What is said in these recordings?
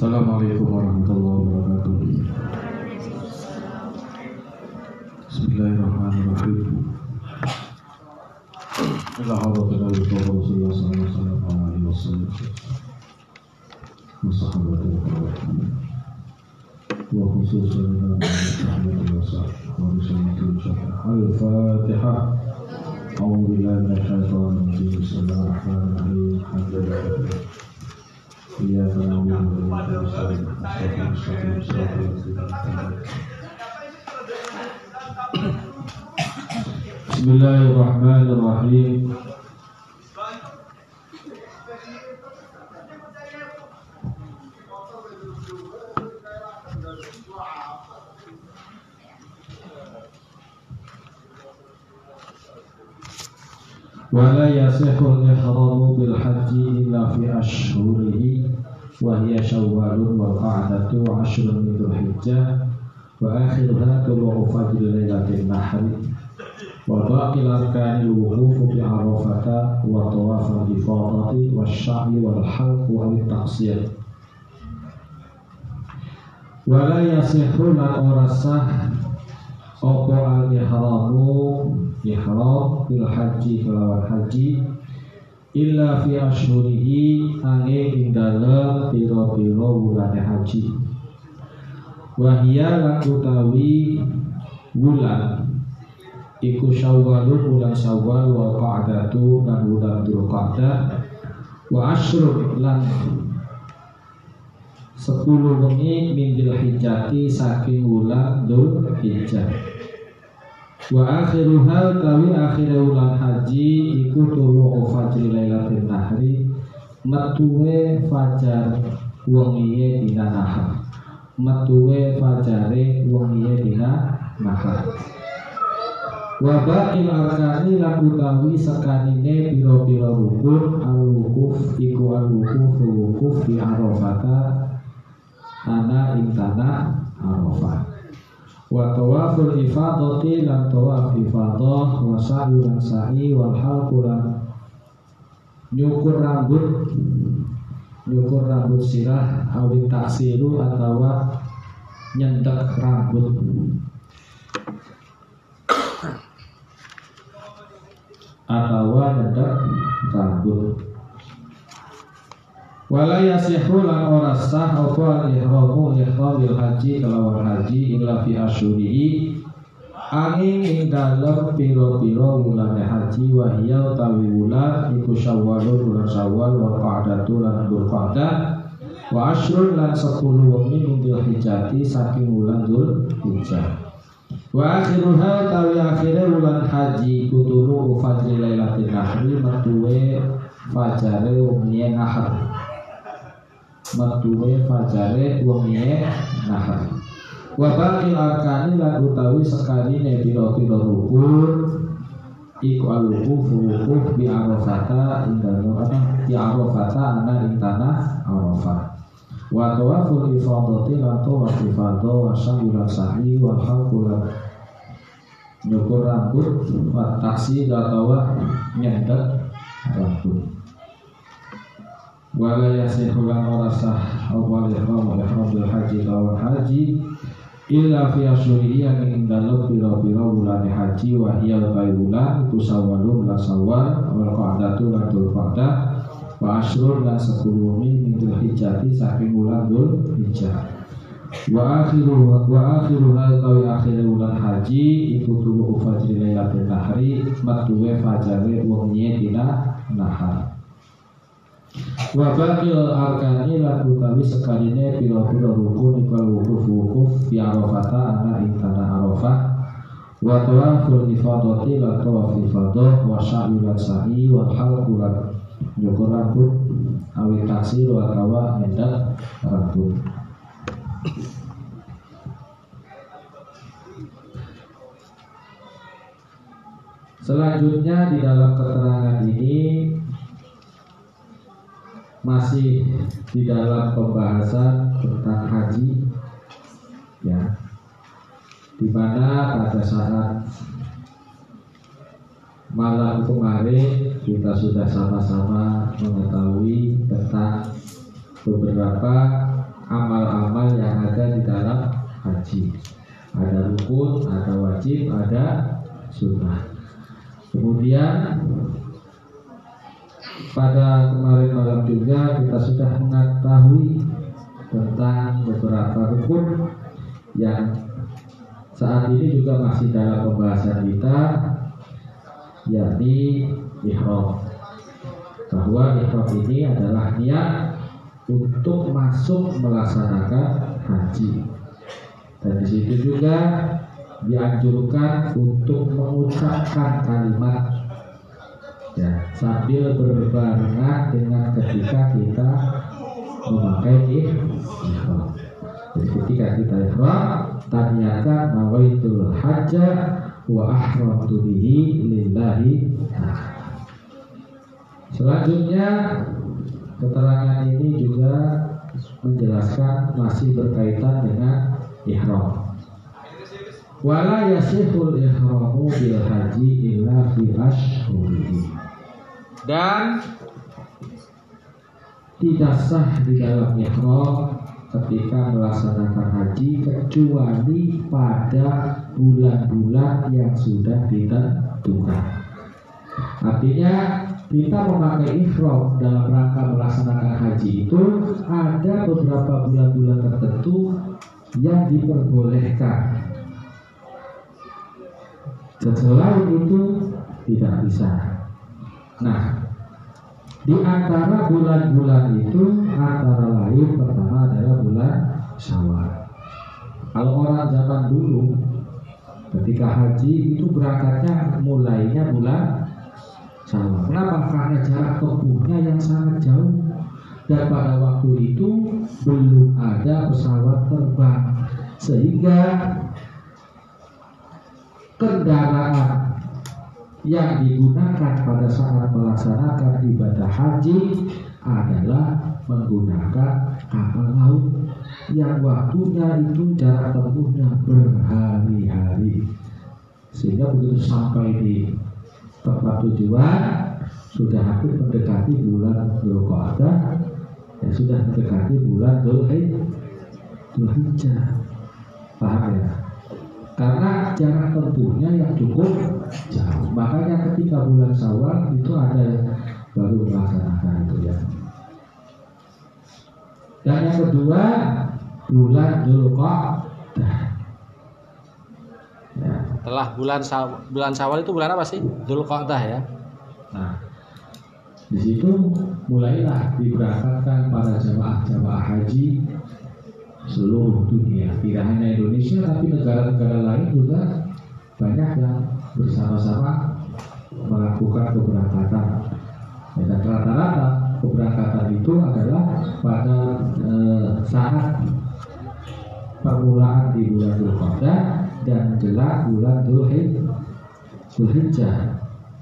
السلام عليكم ورحمة الله وبركاته. بسم الله الرحمن الرحيم. إلى حضرة النبي رسول الله صلى الله عليه وسلم وصحبه وصحبته وخصوصا صحبته وصحبه وسلم. الفاتحة. أعوذ بالله من الشيطان الرجيم. بسم الله الرحمن الرحيم. الحمد لله بسم الله الرحمن الرحيم. ولا يصح الإحرام بالحج إلا في أشهره. وهي شوال والقعدة عشر من ذو الحجة وآخرها طلوع فجر ليلة النحر وباقي الأركان الوقوف بعرفة وطواف الإفاضة والشعر والحلق أو التقصير ولا يصح لن أرسه Opo al ihramu ihram fil haji kelawan haji illa fi asyurihi angin ing dalem pira-pira wulane haji. Wahia lan utawi wulan. Iku syawal bulan syawal wa qa'datu lan wulan dzulqa'dah. Wa asyrun lan sepuluh wengi min hijjati saking wulan dzul Wa akhiruha tawi akhir ulang haji iku tulu fajri lailatul nahri metuwe fajar wengiye dina nahar. Metuwe fajare wengiye dina nahar. Wa baqil arkani lan utawi sekanine pira-pira rukun al-wukuf iku al-wukuf wukuf di arafata ana ing tanah wa tawaful ifadati lan tawaf ifadah wa sa'yu lan sa'i wal halqu lan nyukur rambut nyukur rambut sirah awit taksiru atau nyentek rambut. Atau nyentek rambut Wala yasihu lan ora sah apa al-ihramu ihramil haji kelawan haji illa fi asyurihi. Angin ing dalem pira-pira wulane haji wa hiya utawi wulan iku syawalun bulan syawal wa qa'datu lan dzulqa'dah wa asyrun lan 10 wengi min dzulhijjati saking wulan dzulhijjah wa akhiruha tawi akhire wulan haji kutulu fajri lailatul nahri metuwe fajare wengi ahad Matuwe fajare wengiye nahar. Wa baqil arkani lan utawi sekarine pira-pira rukun iku al-wukuf wukuf bi arafata indal apa? Di arafata ana ing tanah arafah. Wa tawaful ifadati lan tawaf ifadah wa sa'yu sa'i wa halqu nyukur rambut taksi atau rambut wala yasihu lan ora sah awal ihram ihram bil haji lawan haji. Illa fi asyuri yang ing dalem pira-pira bulan haji wa hiya bulan iku sawalun lan sawal wal qa'datu lan dzul qa'dah wa asyrun lan sepuluh min dzul hijjati saking bulan dzul hijjah. Wa akhiru wa akhiru tawi akhir bulan haji iku tulu fajri lailatul nahri matuwe fajare wong dina nahar Wa baqil arkani lan utawi sekaline pira-pira rukun ikal wukuf wukuf fi arafata ana ing tanah arafah wa tawaful ifadati lan tawaf ifadah wa sa'yu lan sa'i wa halqu lan nyukur rambut. Awi taksir wa tawa nyendak rambut. Selanjutnya di dalam keterangan ini masih di dalam pembahasan tentang haji ya di mana pada saat malam kemarin kita sudah sama-sama mengetahui tentang beberapa amal-amal yang ada di dalam haji. Ada rukun, ada wajib, ada sunnah. Kemudian pada kemarin malam juga kita sudah mengetahui tentang beberapa rukun yang saat ini juga masih dalam pembahasan kita yakni ihram bahwa ihram ini adalah niat untuk masuk melaksanakan haji. Dan di situ juga dianjurkan untuk mengucapkan kalimat ya sambil berbarengan dengan ketika kita memakai ihram. Jadi ketika kita ihram, tanyakan nawaitul hajja wa ahramtu bihi lillahi Selanjutnya keterangan ini juga menjelaskan masih berkaitan dengan ihram. Wala yasihul ihramu bil haji illa fi ashhurihi dan tidak sah di dalam ihram ketika melaksanakan haji kecuali pada bulan-bulan yang sudah ditentukan. Artinya kita memakai ihram dalam rangka melaksanakan haji itu ada beberapa bulan-bulan tertentu yang diperbolehkan. Setelah itu tidak bisa. Nah, di antara bulan-bulan itu antara lain pertama adalah bulan Syawal. Kalau orang zaman dulu ketika haji itu berangkatnya mulainya bulan Syawal. Kenapa? Karena jarak tempuhnya yang sangat jauh dan pada waktu itu belum ada pesawat terbang sehingga kendaraan yang digunakan pada saat melaksanakan ibadah haji adalah menggunakan kapal laut yang waktunya itu jarak tempuhnya berhari-hari. Sehingga begitu sampai di tempat tujuan sudah hampir mendekati bulan Dzulqa'dah ya sudah mendekati bulan Dzulhijjah. Paham ya karena jarak tempuhnya yang cukup jauh. Makanya ketika bulan Syawal itu ada yang baru melaksanakan itu ya. Dan yang kedua bulan Dzulqa'dah. Ya. Setelah bulan Syawal, bulan Syawal itu bulan apa sih? Dzulqa'dah ya. Nah, di situ mulailah diberangkatkan para jamaah-jamaah haji seluruh dunia. Tidak hanya Indonesia tapi negara-negara lain juga banyak yang bersama-sama melakukan keberangkatan. Dan rata-rata keberangkatan itu adalah pada eh, saat permulaan di bulan Dzulqa'dah dan menjelang bulan Dzulhijjah.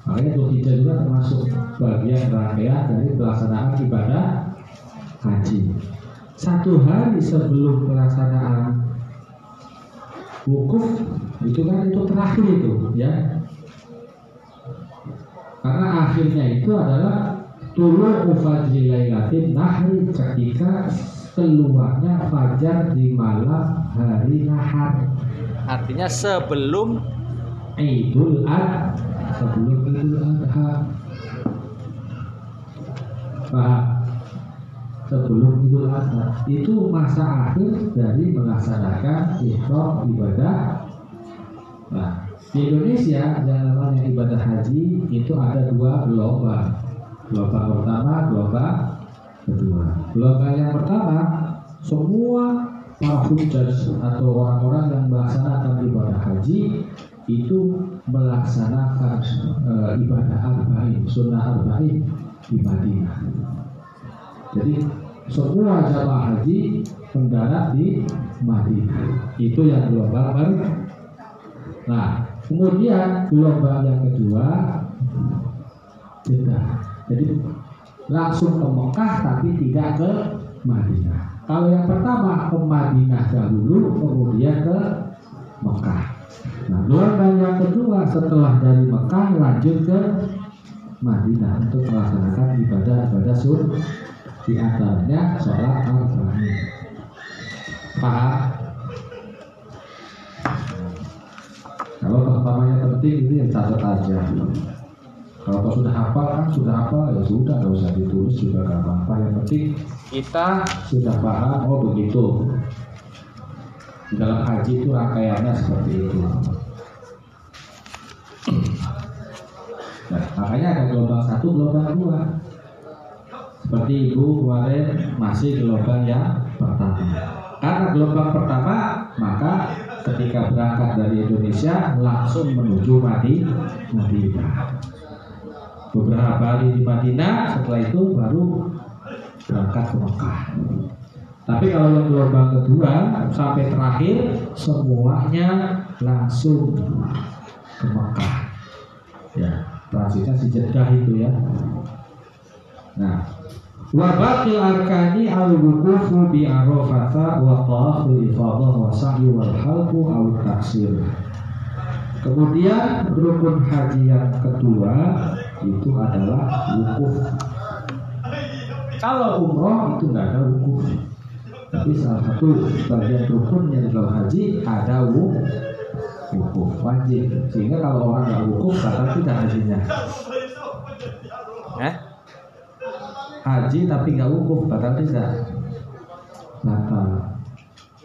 Makanya Dzulhijjah juga termasuk bagian rangkaian dari pelaksanaan ibadah haji satu hari sebelum pelaksanaan wukuf itu kan itu terakhir itu ya. Karena akhirnya itu adalah tulu fajri lailatin nahri ketika keluarnya fajar di malam hari nahar. Artinya sebelum Idul Adha sebelum Idul Adha. Paham sebelum Idul Adha itu masa akhir dari melaksanakan ihram ibadah. Nah, di Indonesia yang namanya ibadah haji itu ada dua gelombang. Gelombang pertama, gelombang kedua. Gelombang yang pertama, semua para hujjaj atau orang-orang yang melaksanakan ibadah haji itu melaksanakan e, ibadah arba'in, sunnah arba'in di Madinah. Jadi semua jamaah haji mendarat di Madinah. Itu yang gelombang baru. Nah, kemudian gelombang yang kedua Jeddah. Jadi langsung ke Mekah tapi tidak ke Madinah. Kalau yang pertama ke Madinah dahulu, kemudian ke Mekah. Nah, gelombang yang kedua setelah dari Mekah lanjut ke Madinah untuk melaksanakan ibadah-ibadah sunnah di antaranya sholat al-fahmi Paham? Kalau pertamanya penting itu yang catat aja. Kalau kau sudah hafal kan sudah hafal ya sudah nggak usah ditulis juga nggak apa-apa. Yang penting kita sudah paham oh begitu. Di dalam haji itu rangkaiannya seperti itu. Nah, makanya ada gelombang satu, gelombang dua. Seperti ibu kemarin masih gelombang yang pertama. Karena gelombang pertama, maka ketika berangkat dari Indonesia langsung menuju Madinah. Beberapa hari di Madinah, setelah itu baru berangkat ke Mekah. Tapi kalau yang gelombang kedua sampai terakhir semuanya langsung ke Mekah. Ya, transitnya si Jeddah itu ya. Nah, wa arkani al wuqufu bi arafata wa tawafu ifadah wa sa'yu wal taksir. Kemudian rukun haji yang kedua itu adalah wukuf. Kalau umroh itu nggak ada wukuf. Tapi salah satu bagian rukunnya dalam haji ada wukuf wajib. Sehingga kalau orang nggak wukuf kata tidak hajinya. Eh? Haji tapi nggak wukuf batal tidak batal.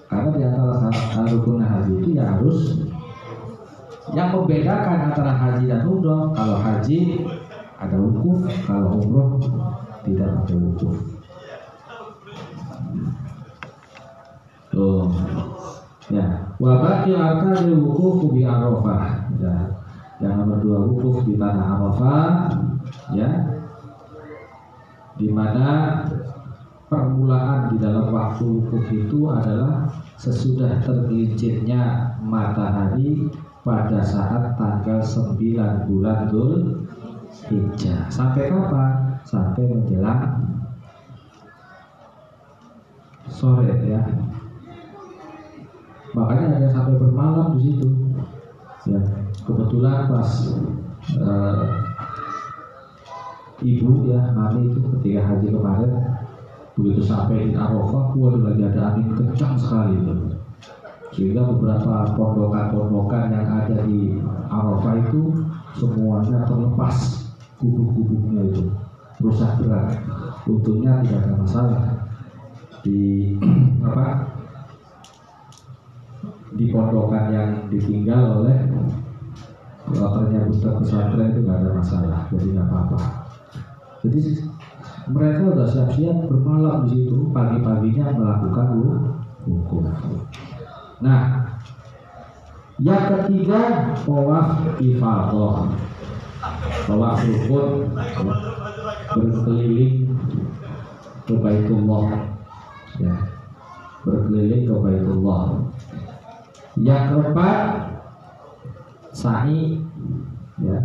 Karena di antara rukun haji itu ya harus yang membedakan antara haji dan umroh kalau haji ada wukuf kalau umroh tidak ada wukuf. Tuh. Ya. Wabaki arkani wukuf di arafah. Ya. Yang nomor dua wukuf di tanah arafah ya di mana permulaan di dalam waktu wukuf itu adalah sesudah tergelincirnya matahari pada saat tanggal 9 bulan Dhul Hijjah. Sampai kapan? Sampai menjelang sore ya. Makanya ada sampai bermalam di situ. Ya, kebetulan pas uh, ibu ya mami itu ketika haji kemarin begitu sampai di Arafah, waduh lagi ada angin kencang sekali itu. Sehingga beberapa pondokan-pondokan yang ada di Arafah itu semuanya terlepas gubuk-gubuknya itu. Rusak berat. Untungnya tidak ada masalah. Di apa di pondokan yang ditinggal oleh ternyata buta pesantren itu nggak ada masalah. Jadi nggak apa-apa jadi mereka udah siap-siap bermalam di situ pagi-paginya melakukan hukum Nah, yang ketiga tawaf ifadah. Tawaf rukun berkeliling ke Baitullah. Ya. Berkeliling ke Baitullah. Yang keempat sa'i ya.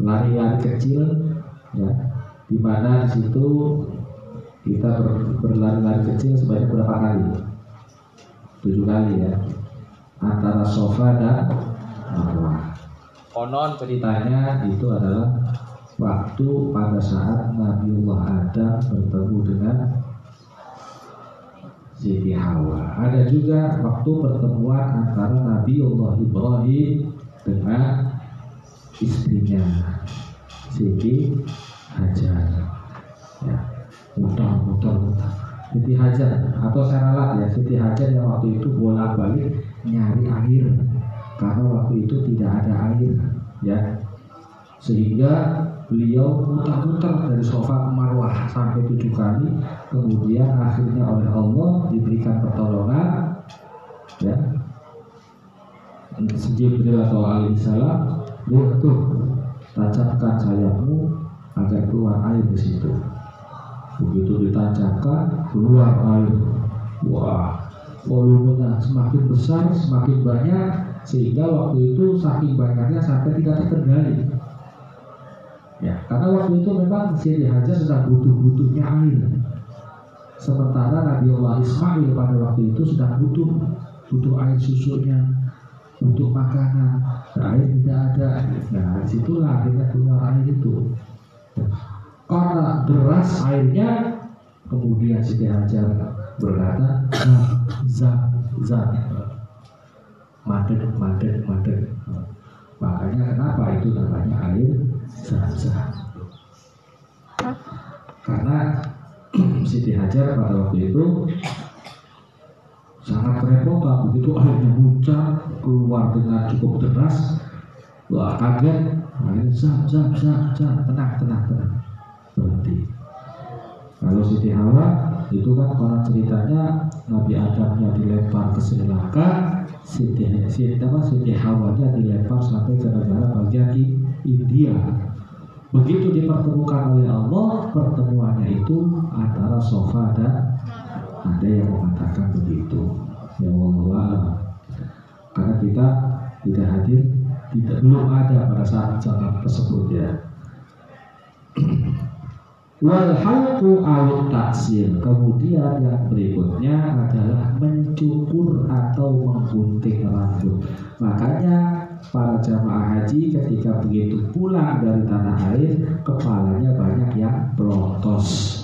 Lari-lari kecil ya. Di mana di situ kita berlari-lari kecil sebanyak berapa kali? tujuh kali ya antara sofa dan marwah. Konon ceritanya itu adalah waktu pada saat Nabiullah Adam bertemu dengan Siti Hawa. Ada juga waktu pertemuan antara Nabiullah Ibrahim dengan istrinya Siti Hajar. Ya, mudah, mudah. Siti Hajar. Atau Seralat ya Siti Hajar yang waktu itu bolak balik nyari air. Karena waktu itu tidak ada air ya. Sehingga beliau muter-muter dari sofa ke marwah sampai tujuh kali. Kemudian akhirnya oleh Allah diberikan pertolongan ya. Jibril atau alaihissalam tuh tancapkan sayapmu agar keluar air di situ. Begitu ditancapkan keluar air. Wah volumenya semakin besar semakin banyak sehingga waktu itu saking banyaknya sampai tidak terkendali ya karena waktu itu memang Siti Hajar sedang butuh-butuhnya air. Sementara Nabi Allah Ismail pada waktu itu sedang butuh butuh air susunya butuh makanan. Nah, air tidak ada. Nah di situlah akhirnya keluar air itu karena deras airnya kemudian Siti Hajar berkata zam zam zam madet madet madet makanya kenapa itu namanya air zam karena Siti Hajar pada waktu itu sangat kerepotan begitu airnya muncul keluar dengan cukup deras wah kaget tenang tenang tenang berhenti kalau Siti Hawa itu kan konon ceritanya Nabi Adamnya dilempar ke Sri Lanka, Siti Siti apa Siti Hawanya dilempar sampai ke negara bagian di India. Begitu dipertemukan oleh Allah, pertemuannya itu antara sofa dan ada yang mengatakan begitu. Ya Allah, karena kita tidak hadir, tidak belum ada pada saat zaman tersebut ya. Wal halqu awit taksir. Kemudian yang berikutnya adalah mencukur atau menggunting rambut. Makanya para jamaah haji ketika begitu pulang dari tanah air, kepalanya banyak yang protos.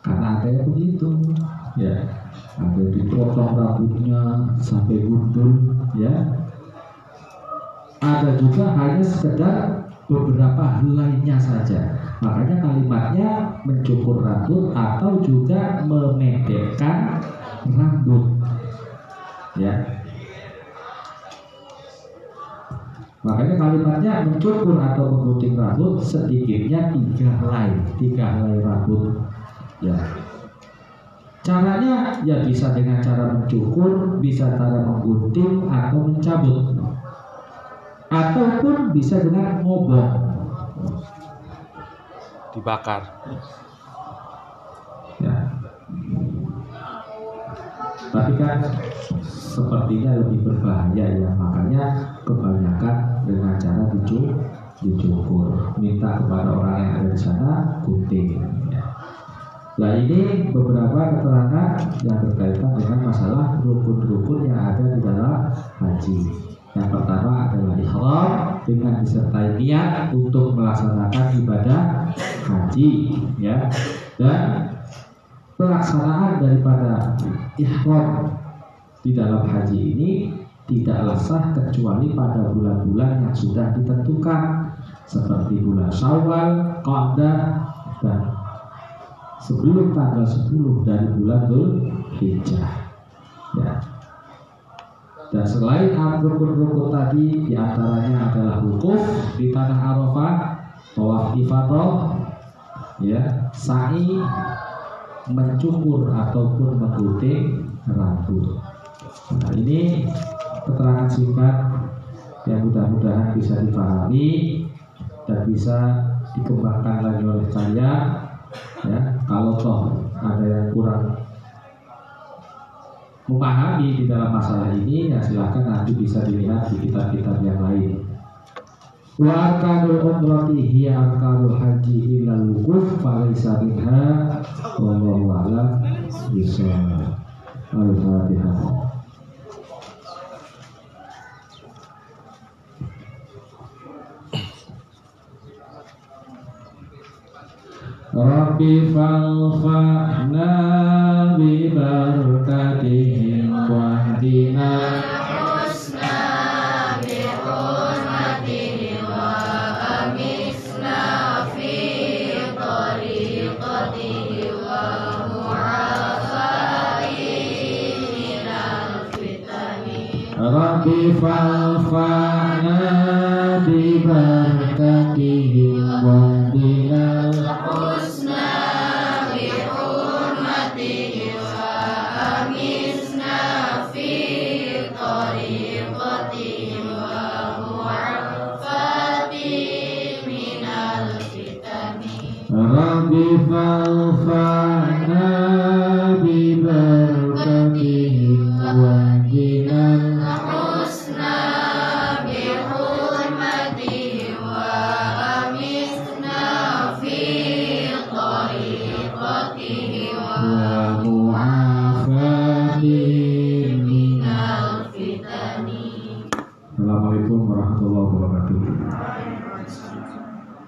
Karena ada yang begitu, ya. Ada yang dipotong rambutnya sampai gundul, ya. Ada juga hanya sekedar beberapa helainya saja Makanya kalimatnya mencukur rambut atau juga memendekkan rambut. Ya. Makanya kalimatnya mencukur atau menggunting rambut sedikitnya tiga helai, tiga helai rambut. Ya. Caranya ya bisa dengan cara mencukur, bisa cara menggunting atau mencabut. Ataupun bisa dengan ngobong dibakar. Ya. Tapi kan sepertinya lebih berbahaya ya makanya kebanyakan dengan cara dicukur, dicukur minta kepada orang yang ada di sana gunting ya. Nah ini beberapa keterangan yang berkaitan dengan masalah rukun-rukun yang ada di dalam haji. Yang pertama adalah ihram dengan disertai niat untuk melaksanakan ibadah haji ya dan pelaksanaan daripada ihram di dalam haji ini tidak sah kecuali pada bulan-bulan yang sudah ditentukan seperti bulan Syawal, Qa'dah dan sebelum tanggal 10 dari bulan Dhul Hijjah. Ya, dan selain rukun-rukun tadi di antaranya adalah wukuf di tanah Arafah, tawaf ifadah, ya, sa'i, mencukur ataupun menggunting rambut. Nah, ini keterangan singkat yang mudah-mudahan bisa dipahami dan bisa dikembangkan lagi oleh saya. Ya, kalau toh ada yang kurang memahami di dalam masalah ini ya silahkan nanti bisa dilihat di kitab-kitab yang lain. Wa arkanul umrati hiya arkanul haji illa wukuf falaysa minha wallahu a'lam bishawab. Al-Fatihah. Rabbi falfa'na